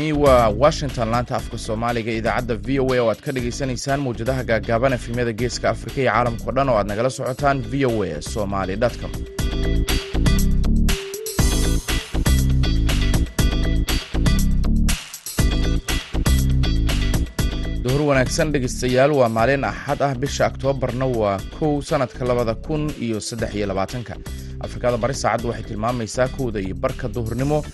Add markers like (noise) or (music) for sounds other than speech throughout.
halkani waa washington laanta afka soomaaliga idaacadda v o a oo aad ka dhagaysanaysaan mawjadaha gaagaaban efemyada geeska afrika iyo caalamkao dhan oo aad nagala socotaan v o a somaly com. Duhur wanaagsan dhegeystayaal waa maalin axad ah. Bisha oktoobarna waa kow sanadka labada kun iyo saddex iyo labaatanka. Afrikada bari saacaddu waxay tilmaamaysaa kowda iyo barka duhurnimo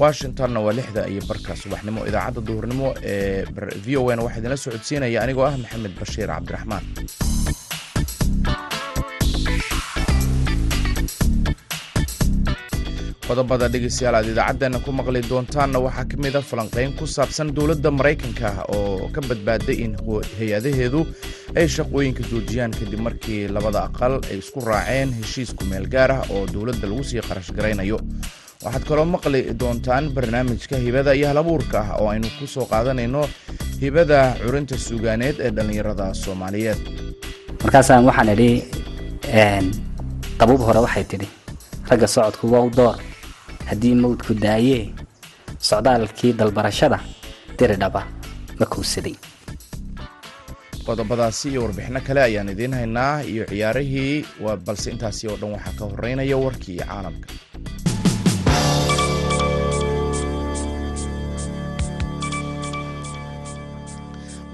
washingtonna waa lixda iyo barka subaxnimo idaacadda duhurnimo ee v o n waxaa idinla socodsiinaya anigoo ah maxamed bashiir cabdiraxmaan. Qodobada dhegeystayaal aad idaacaddeena ku maqli doontaanna waxaa ka mid a falanqeyn ku saabsan dowladda maraykanka oo ka badbaaday in hay'adaheedu ay shaqooyinka joojiyaan kadib markii labada aqal ay isku raaceen heshiis kumeel gaar ah oo dowladda lagu sii qarash garaynayo waxaad kaloo maqli doontaan barnaamijka hibada iyo halabuurka ah oo aynu ku soo qaadanayno hibada curinta suugaaneed ee dhallinyarada soomaaliyeed. Markaasaan waxaan idhi qabuub hore waxay tidhi ragga socodku waa u door. Haddii mawdku daayee socdaalkii dalbarashada diridhaba ma kowsaday qodobadaasi iyo warbixino kale ayaan idiin haynaa iyo ciyaarihii balse intaasi oo dhan waxaa ka horeynaya warkii caalamka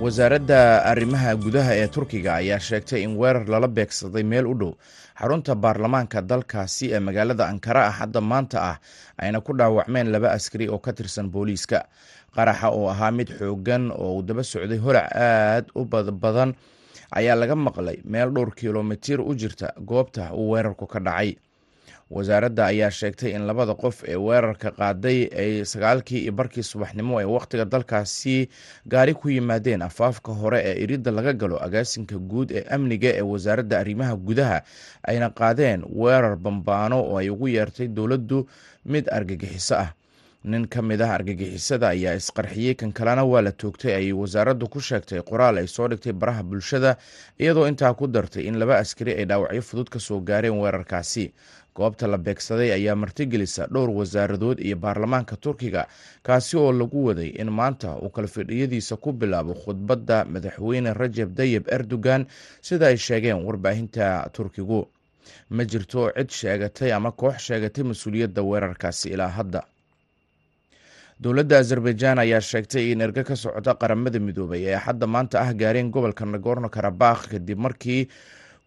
wasaaradda arrimaha gudaha ee turkiga ayaa sheegtay in weerar lala beegsaday meel u dhow. Xarunta baarlamaanka dalkaasi ee magaalada ankara ah hadda maanta ah ayna ku dhaawacmeen laba askari oo ka tirsan booliiska. Qaraxa oo ahaa mid xoogan oo uu daba socday holac aad u badan ayaa laga maqlay meel dhowr kilomitir u jirta goobta uu weerarku ka dhacay wasaaradda ayaa sheegtay in labada qof ee weerarka qaaday ay sagaalkii iyo barkii subaxnimo ee wakhtiga dalkaasi gaari ku yimaadeen afaafka hore ee iridda laga galo agaasinka guud ee amniga ee wasaaradda arrimaha gudaha ayna qaadeen weerar bambaano oo ay ugu yeertay dowladdu mid argagixiso ah. Nin ka mid ah argagixisada ayaa isqarxiyey kan kalena waa la toogtay ayay wasaaraddu ku sheegtay qoraal ay soo dhigtay baraha bulshada iyadoo intaa ku dartay in laba askari ay dhaawacyo fudud ka soo gaareen weerarkaasi goobta la beegsaday ayaa martigelisa dhowr wasaaradood iyo baarlamaanka turkiga kaasi oo lagu waday in maanta uu kalfidhiyadiisa ku bilaabo khudbadda madaxweyne rajeb tayib erdogan sida ay sheegeen warbaahinta turkigu. Ma jirto cid sheegatay ama koox sheegatay mas'uuliyadda weerarkaasi ilaa hadda. Dowladda azerbaijan ayaa sheegtay in erge ka socota qaramada midoobay ee hadda maanta ah gaareen gobolka nagorno karabakh kadib markii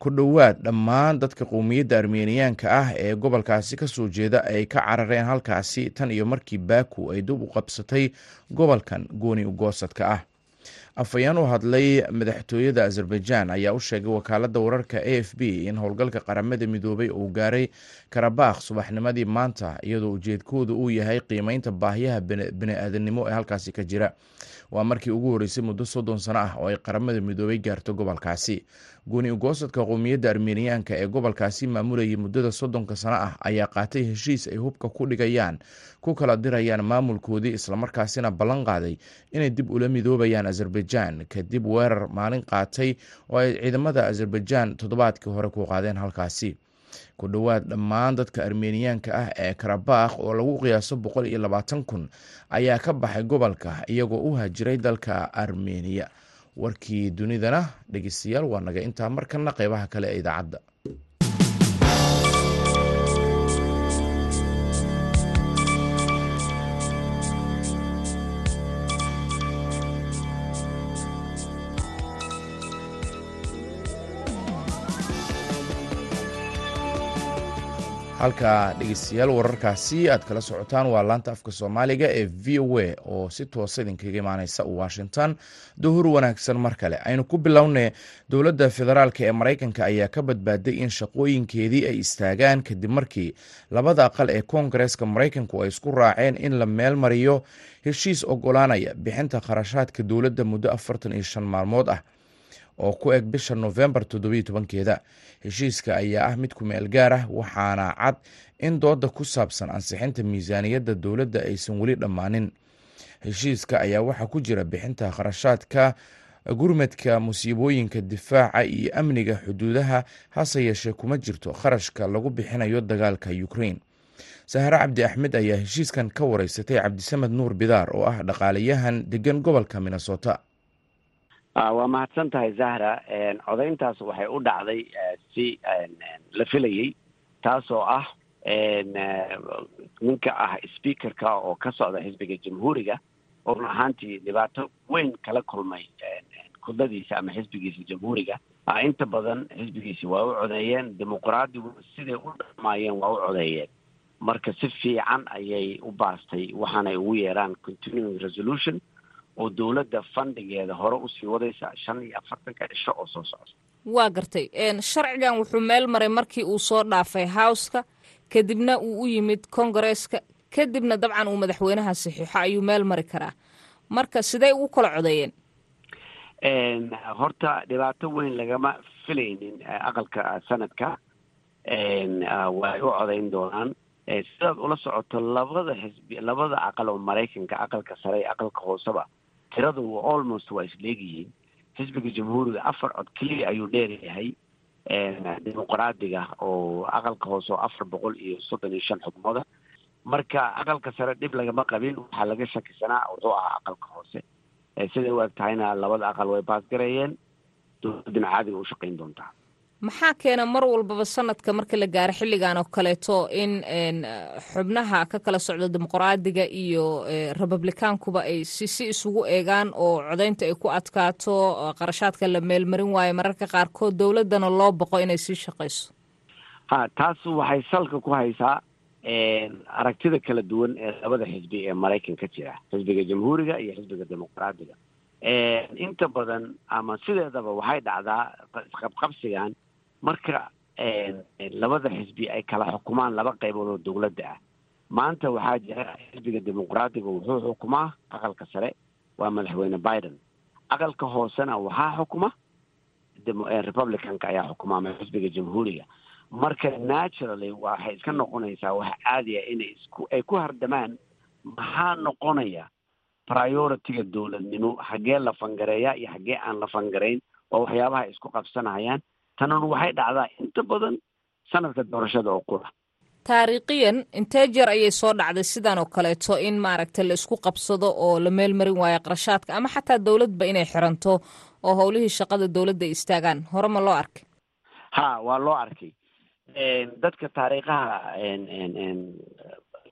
ku dhowaad dhammaan dadka qowmiyadda armeniyaanka ah ee gobolkaasi ka soo jeeda ay ka carareen halkaasi tan iyo markii baku ay dib u qabsatay gobolkan gooni ugoosadka ah. Afhayeen u hadlay madaxtooyada azerbaijan ayaa u sheegay wakaaladda wararka a f b in howlgalka qaramada midoobay uu gaaray karabakh subaxnimadii maanta iyadoo ujeedkooda uu yahay qiimeynta baahiyaha bani-aadanimo ee halkaasi ka jira waa markii ugu horreysay muddo soddon sano ah oo ay qaramada midoobay gaarto gobolkaasi. Gooni ugoosadka qowmiyadda armeniyaanka ee gobolkaasi maamulayay muddada soddonka sano ah ayaa qaatay heshiis ay hubka ku dhigayaan ku kala dirayaan maamulkoodii islamarkaasina ballan qaaday inay dib ula midoobayaan azerbaijan. Kadib weerar maalin qaatay oo ay ciidamada azerbaijan toddobaadkii hore ku qaadeen halkaasi ku dhowaad dhammaan dadka armeniyaanka ah ee karabakh oo lagu qiyaaso boqol iyo labaatan kun ayaa ka baxay gobolka iyagoo u hajiray dalka armeniya warkii dunidana dhegeystayaal waa naga intaa markana qeybaha kale ee idaacadda halka dhegeystayaal wararkaasi aad kala socotaan waa laanta afka soomaaliga ee v o a oo si toosa idinkaga imaaneysa washington. Duhur wanaagsan mar kale. Aynu ku bilownay dowladda federaalk ee maraykanka ayaa ka badbaaday in shaqooyinkeedii ay istaagaan kadib markii labada aqal ee koongareeska maraykanku ay isku raaceen in la meel mariyo heshiis ogolaanaya bixinta kharashaadka dowladda muddo afartan iyo shan maalmood ah oo ku eg bisha novembar toddobiyo tobankeeda. Heshiiska ayaa ah mid ku gaar ah waxaana cad in dooda ku saabsan ansixinta miisaaniyadda dowladda aysan weli dhammaanin. Heshiiska ayaa waxaa ku jira bixinta kharashaadka gurmadka musiibooyinka difaaca iyo amniga xuduudaha hase yeeshee kuma jirto kharashka lagu bixinayo dagaalka ukraine. Sahre cabdi axmed ayaa heshiiskan ka wareysatay cabdisamed nuur bidaar oo ah dhaqaalayahan degan gobolka minnesota waa mahadsan tahay zahra codayntaas waxay u dhacday si la filayey taasoo ah ninka ah speakerka oo ka socda xisbiga jamhuuriga. Oo ahaantii dhibaato weyn kala kulmay kudladiisa ama xisbigiisa jamhuuriga. Inta badan xisbigiisi waa u codeeyeen dimuqraadigu siday u dhamaayeen waa u codeeyeen. Marka si fiican ayay u baastay waxaanay ugu yeeraan continuing resolution oo dowladda fandigeeda hore u sii wadaysa shan iyo afartanka cisho oo soo socda waa gartay. Sharcigan wuxuu meel maray markii uu soo dhaafay howska kadibna uu u yimid kongareeska kadibna dabcan uu madaxweynaha saxiixo ayuu meel mari karaa. Marka sidey ugu kala codeeyeen horta dhibaato weyn lagama filaynin aqalka sanadka. Way u codayn doonaan. Sidaad ula socoto labada xisbi labada aqal oo maraykanka aqalka sare iyo aqalka hooseba tiradu almost waa isleegyihiin xisbiga jamhuuriga afar cod keliya ayuu dheeryahay dimuqraadiga oo aqalka hoose oo afar boqol iyo soddon iyo shan xubnooda. Marka aqalka sare dhib lagama qabin waxaa laga shakisanaa wuxuu ahaa aqalka hoose. Siday u eg tahayna labada aqal way baasgareeyeen dowladdina caadiga u shaqayn doontaa maxaa keena mar walbaba sanadka marka la gaaro xilligan oo kaleeto in xubnaha ka kala socda dimuqraadiga iyo republikaankuba ay si isugu eegaan oo codaynta ay ku adkaato qarashaadka la meelmarin waayo mararka qaarkood dowladdana loo boqo inay sii shaqayso ha taas waxay salka ku haysaa aragtida kala duwan ee labada xisbi ee maraykan ka jira xisbiga jamhuuriga iyo xisbiga dimuqraadiga. Inta badan ama sideedaba waxay dhacdaa isqabqabsigan marka labada xisbi ay kala xukumaan laba qaybood oo dowladda ah. Maanta waxaa jira xisbiga dimuqraadiga wuxuu xukumaa aqalka sare waa madaxweyne biden. Aqalka hoosena waxaa xukuma republicanka ayaa xukumaa ama xisbiga jamhuuriga. Marka naturally waxay iska noqonaysaa wax caadiya inay isku ay ku hardamaan maxaa noqonaya priority-ga dowladnimo xaggee la fangareeya iyo xaggee aan la fangarayn oo waxyaabaha isku qabsanayaan tanun waxay dhacdaa inta badan sanadka doorashada oo qura taariikhiyan intee jeer ayay soo dhacday sidan oo kaleeto in maaragtay la isku qabsado oo la meel marin waayo qarashaadka ama xataa dowladba inay xiranto oo howlihii shaqada dowladda ay istaagaan. Hore ma loo arkay? Ha waa loo arkay. Dadka taariikhaha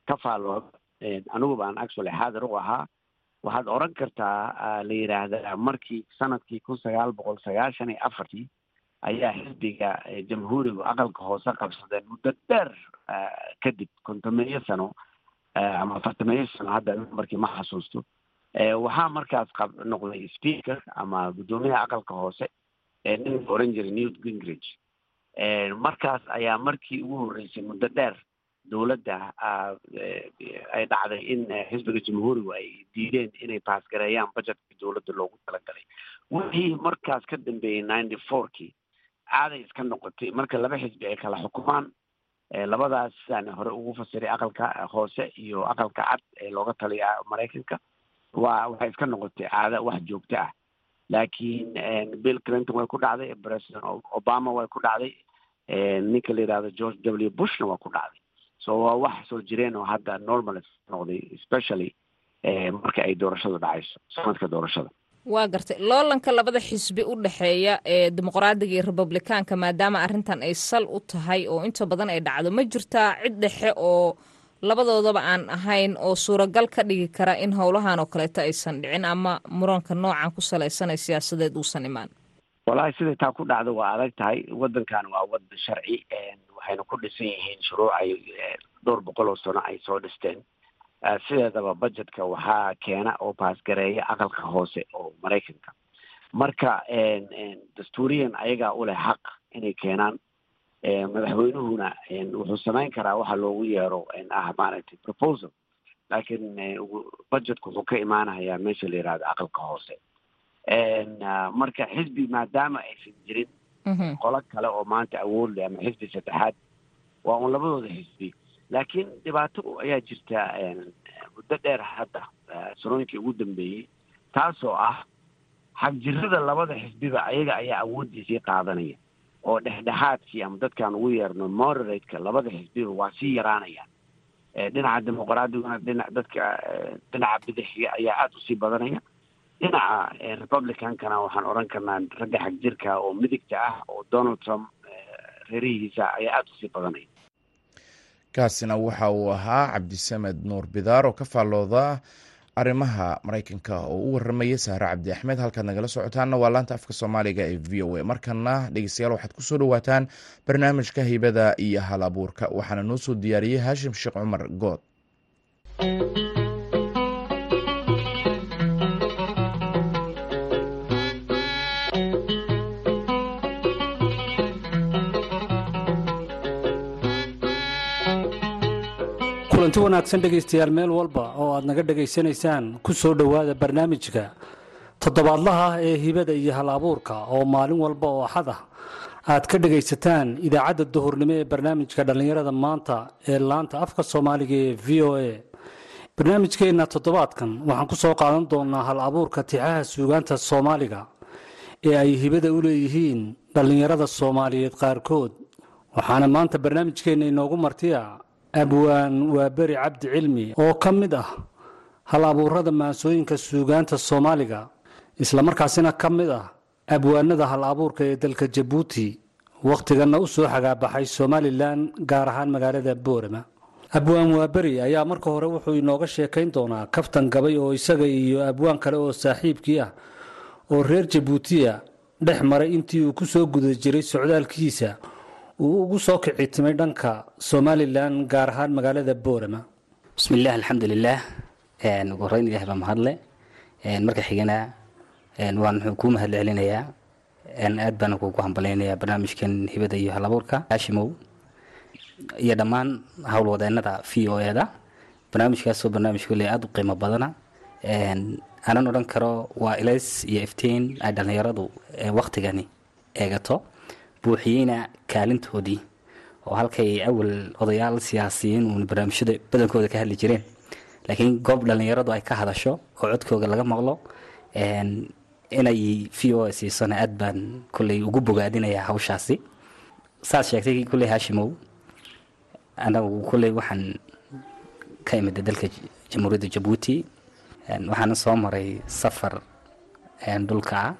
ka faalo aniguba aan actually xaadir u ahaa. Waxaad oran kartaa la yidhaahdaa markii sannadkii kun sagaal boqol sagaashan iyo afartii ayaa xisbiga jamhuurigu aqalka hoose qabsadeen muddo dheer kadib kontomeeyo sano ama afartameeyo sano hadda markii ma xasuusto. Waxaa markaas qab noqday speaker ama guddoomiyaha aqalka hoose nin la oran jiray newt gingrich. Markaas ayaa markii ugu horreysay muddo dheer dowladda ay dhacday in xisbiga jamhuurigu ay diideen inay baasgareeyaan budgetka dowladda loogu talagalay. Wixii markaas ka dambeeyey ninety fourkii caaday iska noqotay. Marka laba xisbi ay kala xukumaan labadaas sidaan hore ugu fasiray aqalka hoose iyo aqalka cad ee looga taliya maraykanka waa waxay iska noqotay caada wax joogto ah. Laakiin bill clinton way ku dhacday president obama way ku dhacday ninka la yidhahdo george w. Bushna waa ku dhacday. So waa wax soo jireen oo hadda normal noqday especially marka ay doorashadu dhacayso sanadka doorashada waa gartay loolanka labada xisbi u dhexeeya ee dimuqraadiga iyo republikaanka maadaama arrintan ay sal u tahay oo inta badan ay dhacdo. Ma jirtaa cid dhexe oo labadoodaba aan ahayn oo suuragal ka dhigi kara in howlahan oo kaleeto aysan dhicin ama muranka noocan ku salaysanay siyaasadeed uusan imaan? Wallaahi siday taa ku dhacdo waa adag tahay. Waddankan waa waddan sharci waxayna ku dhisan yihiin shuruuc ay dhowr boqol oo sano ay soo dhisteen sideedaba budgetka waxaa keena oo baasgareeya aqalka hoose oo maraykanka. Marka dastuuriyan ayagaa u leh xaq inay keenaan madaxweynuhuna wuxuu samayn karaa waxa loogu yeero ah maaragtay proposal. Laakiin budgetku wuxuu ka imaanayaa meesha la yihahdo aqalka hoose. Marka xisbi maadaama aysan jirin qolo kale oo maanta awood leh ama xisbi saddexaad waa un labadooda xisbi laakiin dhibaato ayaa jirta muddo dheer hadda sanooyinkii ugu dambeeyey taasoo ah xagjirada labada xisbiba ayaga ayaa awooddiisii qaadanaya oo dhexdhexaadkii ama dadkaan ugu yeerno moderateka labada xisbiba waa sii yaraanayaan dhinaca dimuqraadiyaguna dhinac dadka dhinaca bidixiga ayaa aada u sii badanaya. Dhinaca republicankana waxaan odhan karnaa ragga xag jirka oo midigta ah oo donald trump reerihiisa ayaa aada u sii badanaya kaasina waxa uu ahaa cabdisamed nuur bidaar oo ka faallooda arrimaha maraykanka oo u waramaya sahre cabdi axmed. Halkaad nagala socotaanna waa laanta afka soomaaliga ee v o a. Markana dhegeystayaal waxaad ku soo dhawaataan barnaamijka hibada iyo hal abuurka. Waxaana noo soo diyaariyey haashim sheekh cumar good kulanti wanaagsan dhegaystayaal meel walba oo aad naga dhegaysanaysaan ku soo dhowaada barnaamijka toddobaadlaha ah ee hibada iyo hal abuurka oo maalin walba oo axad ah aad ka dhegaysataan idaacadda duhurnimo ee barnaamijka dhallinyarada maanta ee laanta afka soomaaliga ee v o a. Barnaamijkeenna toddobaadkan waxaan ku soo qaadan doonaa hal abuurka tixaha suugaanta soomaaliga ee ay hibada u leeyihiin dhallinyarada soomaaliyeed qaarkood. Waxaana maanta barnaamijkeenna inoogu martiya abwaan waa beri cabdi cilmi oo ka mid ah hal abuurada maansooyinka suugaanta soomaaliga islamarkaasina ka mid ah abwaanada hal abuurka ee dalka jabuuti wakhtiganna u soo xagaabaxay somalilan gaar ahaan magaalada boorama. Abwaan waaberi ayaa marka hore wuxuu inooga sheekayn doonaa kaftan gabay oo isaga iyo abwaan kale oo saaxiibkii ah oo reer jabuutiya dhex maray intii uu ku soo guda jiray socdaalkiisa uu ugu soo kicitimay dhanka somalilan gaar ahaan magaalada boorama. Bismillaah alxamdulilaah ugu horeyn ilaah baa mahadle marka xigana waan wuxuu kuu aad baana kugu hambalaynayaa barnaamijkan hibada iyo halabuurka haashimow iyo dhammaan howlwadeenada v o e da barnaamijkaasoo barnaamij kule aada u qiimo badana. Anan odhan karo waa ilays iyo iftiin ay dhallinyaradu waktigani eegato buuxiyeyna kaalintoodii oo halkay awal odayaal siyaasiyiin uun barnaamijyada badankooda ka hadli jireen. Laakiin goob dhallinyaradu ay ka hadasho oo codkooga laga maqlo inay v o siisona aad baan kolley ugu bogaadinayaa hawshaasi. Saad sheegtay kolley haashimow anagu kolley waxaan ka imida dalka jamhuuriyadda jabuuti. Waxaana soo maray safar dhulka ah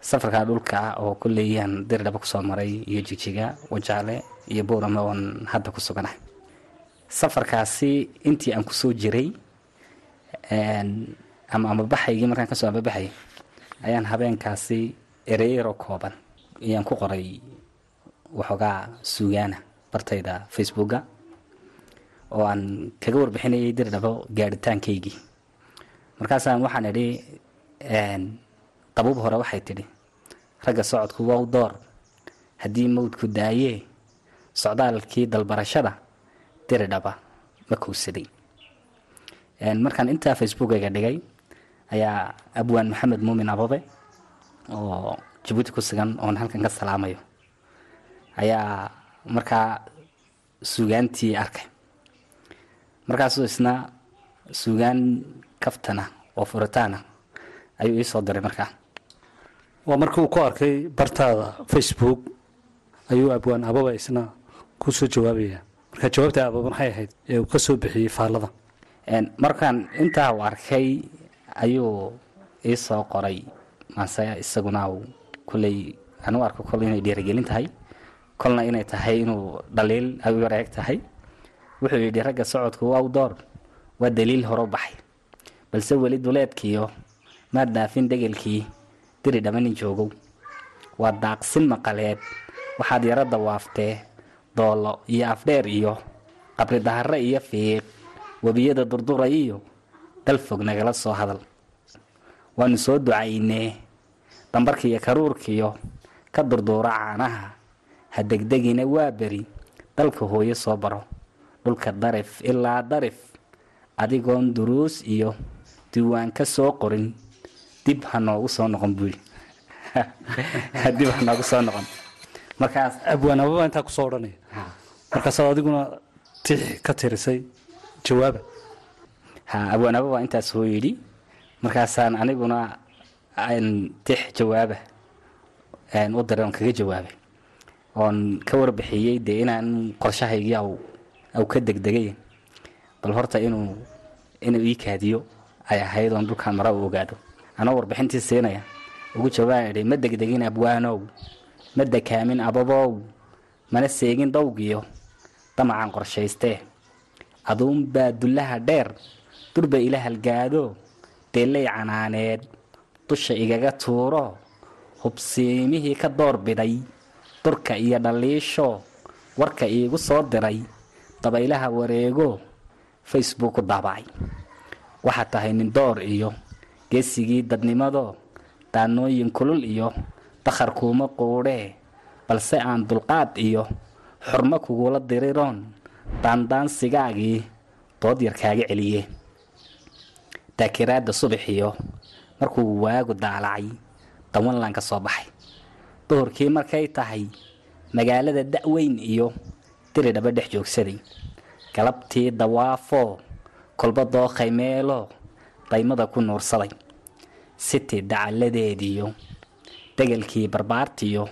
safarkaa dhulka oo kolleyaan dirdhaba ku soo maray iyo jigjiga wajaale iyo boorame oon hadda ku suganahay safarkaasi intii aan ku soo jiray ama amabaxaygii markaan ka soo amabaxay ayaan habeenkaasi ereyaro kooban ayaan ku qoray waxoogaa suugaana bartayda facebooka oo aan kaga warbixinayay dirdhabo gaadhitaankaygii. Markaasaan waxaan idhi qabuub hore waxay tidhi ragga socodku wow door. Haddii mawdku daayee socdaalkii dalbarashada diridhaba ma kowsaday markaan intaa facebookayga dhigay ayaa abwaan maxamed muumin ababe oo jabuuti ku sugan oon halkan ka salaamayo ayaa markaa suugaantii arkay. Markaasuu isna suugaan kaftana oo furitaana ayuu ii soo diray markaa waa markii uu ku arkay bartaada facebook ayuu abwaan ababa isna ku soo jawaabaya marka jawaabta ababa maxay ahayd? Ee uu ka soo bixiyey faallada. Markaan intaa arkay ayuu ii qoray. Maase isaguna uu kolley anu arko kol inay dhiirigelin tahay. Kolna inay tahay inuu dhaliil ay u yareeg tahay. Wuxuu yidhi ragga socodku waa door waa daliil hore u baxay. Balse weli duleedkiiyo maad dhaafin dhegelkii diri dhamanin joogow. Waa daaqsin maqaleed. Waxaad yaro dawaaftee doollo iyo afdheer iyo qabri daharre iyo fiiq. Webiyada durduray iyo dal fog nagala soo hadal. Waanu soo ducaynee. Dambarkiiyo karuurkiyo ka durduura caanaha. Ha degdegina waa beri. Dalka hooyo soo baro. Dhulka darif ilaa darif. Adigoon duruus iyo diiwaan ka soo qorin dib ha noogu soo noqon buuri (laughs) dib ha noogu soo noqon. Markaas abwaan ababa intaa ku soo odhanaya. Markaasaad adiguna tix ka tirisay jawaaba. Ha abwaanaba waa intaas hoo yidhi markaasaan aniguna tix jawaaba u diray oon kaga jawaabay. Oon ka warbixiyey dee inaan qorshahaygii aw ka degdegay bal horta inuu inuu ii kaadiyo ay ahayd oon dhulkaan mara u ogaado anoo warbixintii siinaya. Ugu jawaabaan idhi ma degdegin abwaanow ma dekaamin ababow mana seegin dawgiyo damacaan qorshaystee. Aduunbaa dullaha dheer durba ila halgaado deellay canaaneed dusha igaga tuuro hubsiimihii ka doorbiday durka iyo dhaliisho warka iigu soo diray dabaylaha wareego facebook ku daabacay. Waxaad tahay nin door iyo geesigii dadnimado daanooyin kulul iyo dakhar kuuma quudhee balse aan dulqaad iyo xurmo kugula diriroon daandaansigaagii dood yar kaaga celiye daakiraadda subaxiyo markuu waagu daalacay dawanlan ka soo baxay. Duhurkii markay tahay magaalada da'weyn iyo diri dhaba dhex joogsaday. Galabtii dawaafoo kolba dookhay meelo daymada ku nuursaday siti dacalladeediyo degelkii barbaartiyo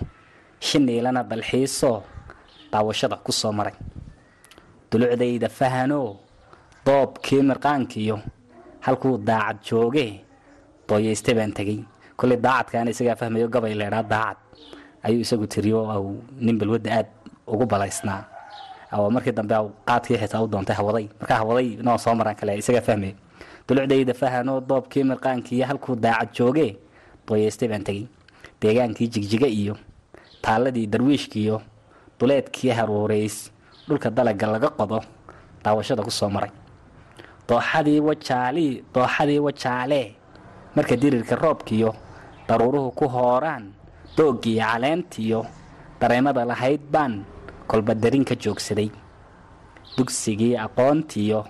shiniilana dalxiisoo daawashada ku soo maray. Dulucdayda fahanoo doobkii mirqaankiyo halkuu daacad joogee dooyayste baan tegey. Kolley daacadkaana isagaa fahmayo gabay leedhaa daacad. Ayuu isagu tiriyo au nin balwadda aad ugu balaysnaa. Markii dambe qaadkii xitaa u doontay hawaday. Markaa hawaday noo soo maraan kale isagaa fahmaya dulucdayda fahanoo doobkii mirqaankiiyo halkuu daacad joogee dooyayste baan tegey deegaankii jigjiga iyo taaladii darwiishkiiyo duleedkii haruureys dhulka dalaga laga qodo daawashada ku soo maray. Dooxadii wajaalii dooxadii wajaalee marka dirirka roobkiyo daruuruhu ku hooraan dooggiiyo caleentiyo dareemada lahayd baan kolba darin ka joogsaday. Dugsigii aqoontiyo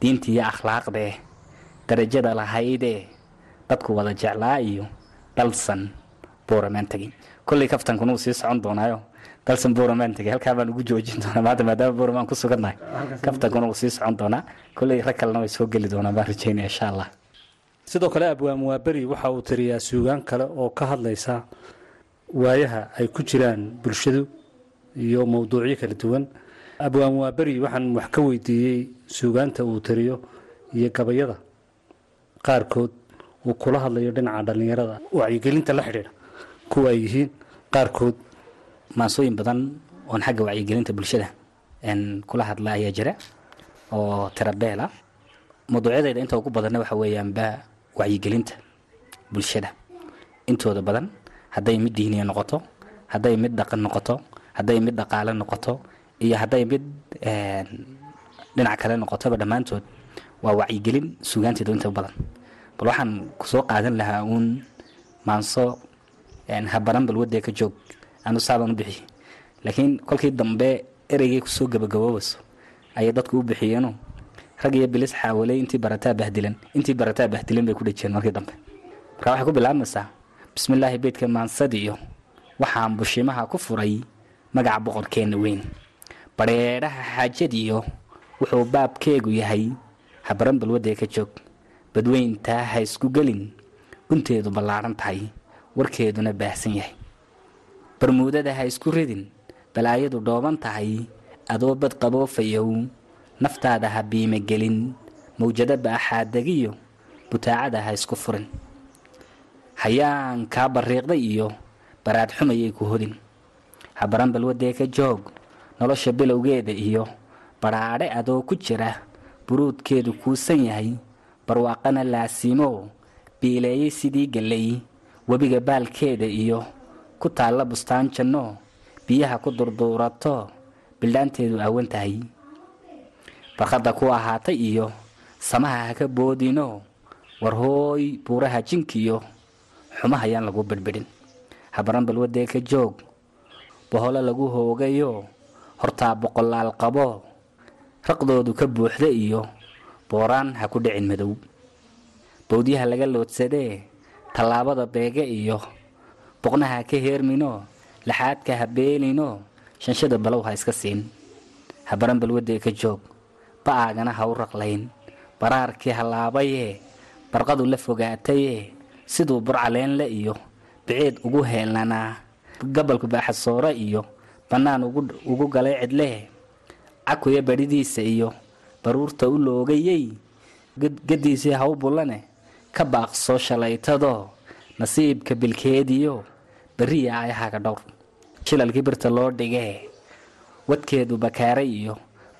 diintiiyo akhlaaqdee darajada lahaydee dadku wada jeclaa iyo dalsan buuramaan tegey kolley kaftankuna uu sii socon doonaayo dalsan buuramaan tegey halkaa baan ugu joojin doonaa maanta maadaama buuramaan ku sugannahay kaftankuna uu sii socon doonaa. Kolley rag kalena way soo geli doonaa baan rajaynaya insha allah sidoo kale abwaan waaberi waxa uu tiriyaa suugaan kale oo ka hadlaysa waayaha ay ku jiraan bulshadu iyo mowduucyo kala duwan. Abwaan waaberi waxaan wax ka weydiiyey suugaanta uu tiriyo iyo gabayada qaarkood uu kula hadlayo dhinaca dhallinyarada. Wacyigelinta la xidhiidha. Kuwa ay yihiin qaarkood maansooyin badan oon xagga wacyigelinta bulshada kula hadla ayaa jira oo tirabeela mawduucyadeeda inta ugu badanna waxa weeyaanba wacyigelinta bulshada. Intooda badan hadday mid diiniya noqoto hadday mid dhaqan noqoto hadday mid dhaqaale noqoto iyo hadday mid dhinac kale noqotoba dhammaantood waa wacyigelin sugaanteedu inta badan. Bal waxaan ku soo qaadan lahaa uun maanso habaran balwadee ka joog. Anu saabaan u bixiye laakiin kolkii dambe ereygay ku soo gabagaboobayso ayay dadku u bixiyeeno rag bilis xaawaley intii barataa bahdilan intii barataa bahdilan bay ku dhejiyeen markii dambe. Marka waxay ku bilaabmaysaa bismillaahi beydka maansadiyo waxaan bushimaha ku furay magaca boqorkeenna weyn. Badheedhaha xaajadiyo wuxuu baabkeegu yahay habaran balwadee ka joog. Badweyntaa ha isku gelin. Gunteedu ballaadhan tahay. Warkeeduna baahsan yahay. Barmuudada ha isku ridin. Balaayadu dhooban tahay. Adoo bad qaboofayow naftaada ha biime gelin. Mawjado baaxaadegiyo butaacada ha isku furin. Hayaan kaa barriiqday iyo baraad xumayay ku hodin. Habaran balwadee ka joog. Nolosha bilowgeeda iyo badhaadhe adoo ku jira buruudkeedu kuusan yahay barwaaqana laasimo biileeyey sidii gallay webiga baalkeeda iyo ku taalla bustaan janno biyaha ku durduurato bildhaanteedu aawan tahay. Barkhadda ku ahaatay iyo samaha ha ka boodino war hooy buuraha jinkiyo xumahayaan lagu bedhbedhin habaran balwadee ka joog boholo lagu hoogayo hortaa boqolaal qabo raqdoodu ka buuxda iyo booraan ha ku dhicin madow. Bowdyaha laga loodsadee tallaabada beege iyo boqnaha ka heermino laxaadka ha beelino shanshada balow ha iska siin. Habaran balwadee ka joog ba'aagana ha u raqlayn. Baraarkii halaabayee barqadu la fogaatayee siduu burcaleenle iyo biciid ugu heelnanaa. Gabalku baaxasoore iyo bannaan ugu galay cidlee cakuya badhidiisa iyo baruurta u loogayey gadiisii ha u bullane ka baaqso shalaytadoo nasiibka bilkeediyo berriya ayahaga dhowr. Shilalkii birta loo dhigee wadkeedu bakaaray iyo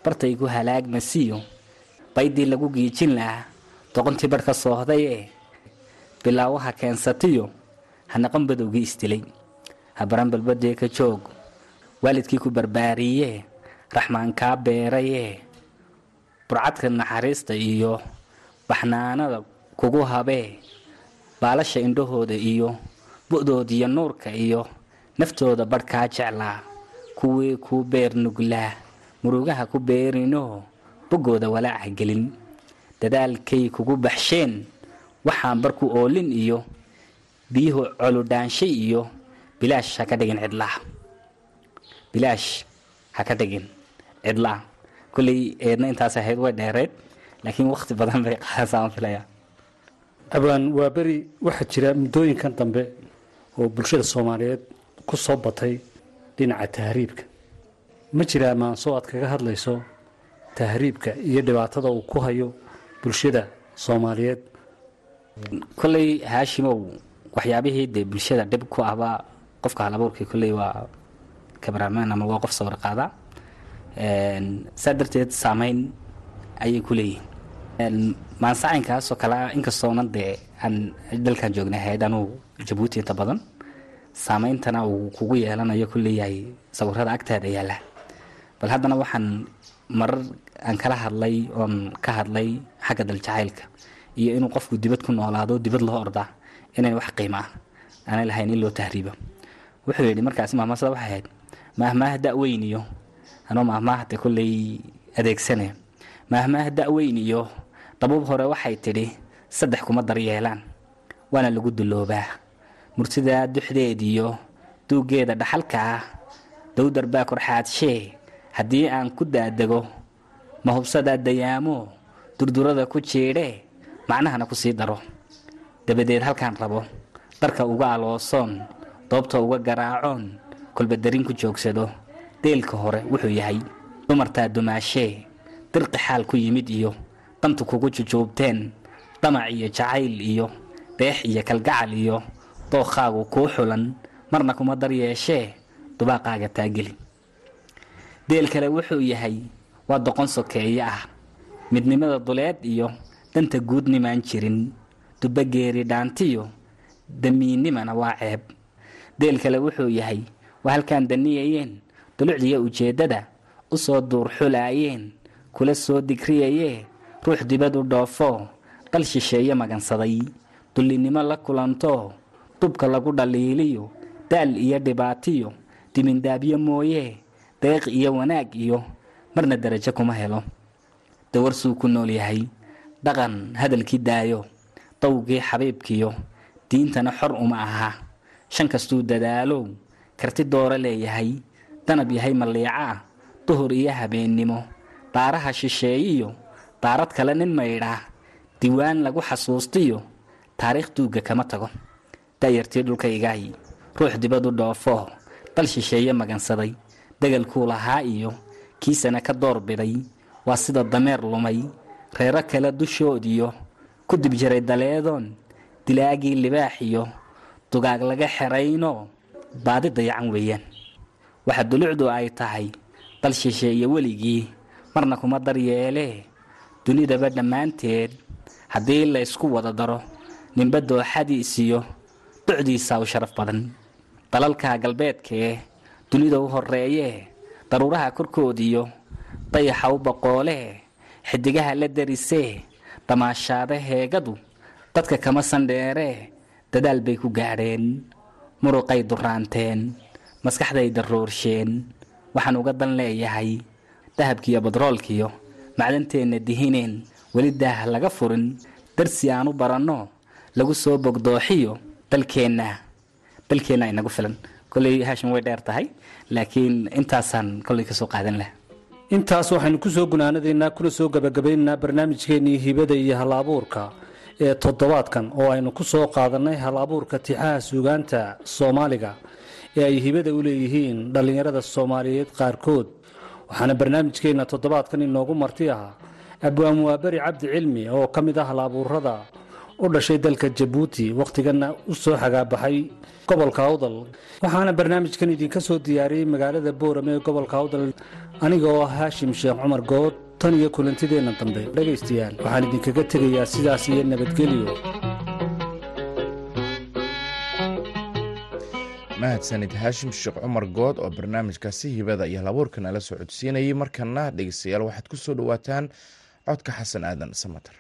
bartay ku halaagmasiyo baydii lagu giijin lahaa doqontii barh ka soohday ee bilaawaha keensatiyo hanaqan badowgii isdilay habaran balbadee ka joog waalidkii ku barbaariyee raxmaan kaa beerayee burcadka naxariista iyo baxnaanada kugu habee baalasha indhahooda iyo bu'doodiyo nuurka iyo naftooda barh kaa jeclaa. Kuwii kuu beer nuglaa? Murugaha ku beerinoo boggooda walaaca gelin. Dadaalkay kugu baxsheen? Waxaan barku oolin iyo biyuhu coludhaanshay iyo bilaash ha ka dhigin cidlaa. Bilaash ha ka dhigin cidlaa kulley eedna intaas ahayd way dheereed laakiin wakhti badan bay qaadasaan filaya abaan waa beri waxaa jira muddooyinkan dambe oo bulshada soomaaliyeed ku soo batay dhinaca tahriibka. Ma jiraa maansoo aad kaga hadlayso tahriibka iyo dhibaatada uu ku hayo bulshada soomaaliyeed? Kolley haashimow waxyaabihii dee bulshada dhib ku ahbaa qofka halabuurkii kolley waa kabaraamaan ama waa qof sawir qaada saa darteed saameyn ayay ku leeyihiin maansacaynkaasoo kalea inkastoonan dee aan dalkan joognay ahayd anuu jabuuti inta badan saameyntana uu kugu yeelanayo ku leeyahay sawirada agtaada yaalla bal haddana waxaan marar aan kala hadlay oon ka hadlay xagga daljacaylka iyo inuu qofku dibad ku noolaado dibad loo ordaa inayn wax qiimo ah aanay lahayn in loo tahriibo. Wuxuu yidhi markaasi mahmaasada waxay ahayd maahmaah da-weyn iyo anoo maahmaahda kolley adeegsanaya maahmaah da-weyn iyo dabuub hore waxay tidhi saddex kuma daryeelaan waana lagu duloobaa. Murtidaa duxdeediyo duuggeeda dhaxalka ah dowdar baa korxaadshee haddii aan ku daadego mahubsadaa dayaamo durdurada ku jiidhee macnahana ku sii daro. Dabadeed halkaan rabo darka uga aloosoon doobta uga garaacoon kolbadarin ku joogsado deelka hore wuxuu yahay dumartaa dumaashee dirqi xaal ku yimid iyo dantu kugu jujuubteen damac iyo jacayl iyo deex iyo kalgacal iyo dookhaagu kuu xulan marna kuma daryeeshee dubaaqaaga taageli. Deel kale wuxuu yahay waa doqon sokeeye ah midnimada duleed iyo danta guud nimaan jirin dubageeri dhaantiyo damiinnimana waa ceeb. Deel kale wuxuu yahay waa halkaan daniyayeen dulucdiyo ujeeddada u soo duurxulaayeen kula soo digriyayee ruux dibadu dhoofo dal shisheeye magansaday dullinnimo la kulanto dubka lagu dhaliiliyo daal iyo dhibaatiyo dimindaabyo mooyee deeq iyo wanaag iyo marna darajo kuma helo. Dawarsuu ku nool yahay dhaqan hadalkii daayo dawgii xabiibkiyo diintana xor uma aha. Shan kastuu dadaalow karti dooro leeyahay danab yahay malliica ah duhur iyo habeennimo daaraha shisheeyiyo daarad kale nin maydhaa diwaan lagu xasuustiyo taariikh duugga kama tago. Da'yartii dhulkaygaay ruux dibadu dhoofo dal shisheeye magansaday degalkuu lahaa iyo kiisana ka door biday waa sida dameer lumay reero kale dushoodiyo ku dib jiray daleedoon dilaagii libaax iyo dugaag laga xerayno baadi dayacan weeyaan waxa dulucdu ay tahay dal shisheeye weligii marna kuma daryeelee dunidaba dhammaanteed haddii laysku wada daro ninba dooxadiisiyo ducdiisa u sharaf badan. Dalalka galbeedkee dunida u horeeyee daruuraha korkoodiyo dayaxa u boqoolee xidigaha la darisee damaashaada heegadu dadka kama sandheeree dadaal bay ku gaadheen muruqay duraanteen maskaxday daroorsheen waxaan uga dan leeyahay dahabkiiyo badroolkiyo macdanteenna dihineen weli daah laga furin. Darsi aan u baranno lagu soo bogdooxiyo dalkeenna. Dalkeenna inagu filan. Koley haashim way dheer tahay laakiin intaasaan koley ka soo qaadan laha intaas waxaynu ku soo gunaanadaynaa kuna soo gebagabaynaynaa barnaamijkeennii hibada iyo hal-abuurka. Ee toddobaadkan oo aynu ku soo qaadannay hal-abuurka tixaha suugaanta soomaaliga ee ay hibada u leeyihiin dhallinyarada soomaaliyeed qaarkood. Waxaana barnaamijkeenna toddobaadkan inoogu marti ahaa abwaan waaberi cabdi cilmi oo ka mid ah hal-abuurada u dhashay dalka jabuuti wakhtigana u soo xagaabaxay gobolka awdal waxaana barnaamijkan idinka soo diyaariyey magaalada boorame ee gobolka awdal aniga oo ah haashim sheekh cumar good tan iyo kulantideenna dambe. Dhegaystayaal waxaan idinkaga tegayaa sidaas iyo nabadgelyo mahadsanid haashim sheekh cumar good oo barnaamijkaasi hibada iyo halabuurka nala soo codsiinayay markana dhegeystayaal waxaad ku soo dhowaataan codka xasan aadan samater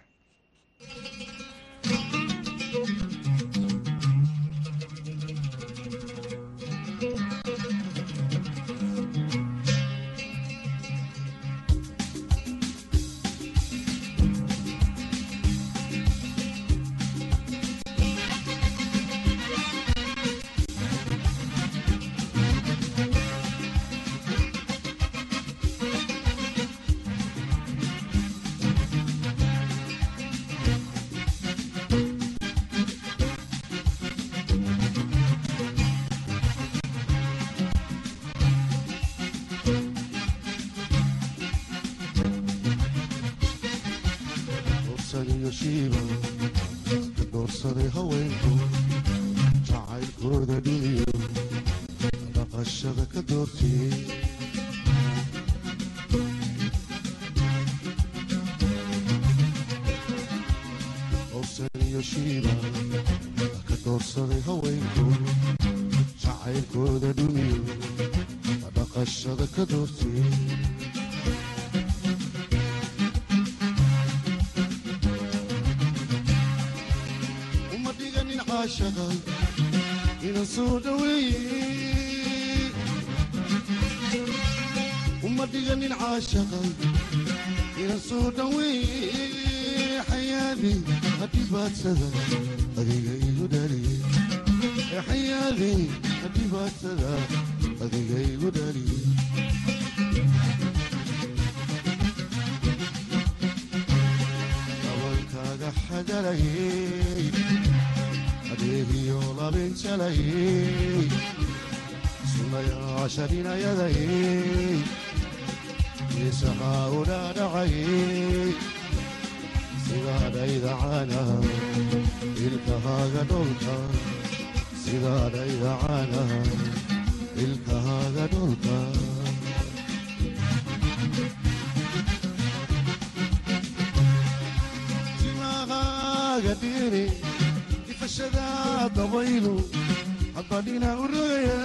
caashaqa ina soo dhaweeye uma dhiganin caashaqa ina soo dhaweeye xayaadi hadhibaadsada adiga igu dhaliye xayaadi hadhibaadsada adiga igu dhaliye dabalkaaga xagalayey adeegiyo labinjalayey sunayaashaninayadayey isahaa u dhaadhacayey sidaadhaydacana ilkahaaga dholka sidaadhaydacana ilkahaaga dholka timaqaaga dhiri ifashada dabaylu haddadhina u rogaya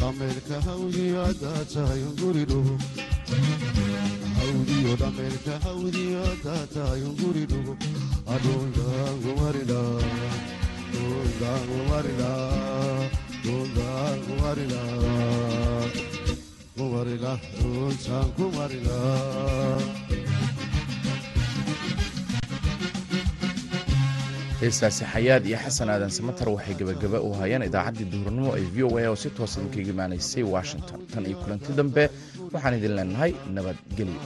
dhameerka hawdiyo haddaa tahay unguridhugo hawdiyo dhameerka hawdiyo haddaa tahay unguridhugo adhundaangumarila heestaasi xayaad iyo xasan aadan samater waxay gebagaba u hayeen idaacaddii duhurnimo ee v o a oo si toosa idinkaga imaanaysay washington tan iyo kulanti dambe waxaan idin leenahay nabadgelyo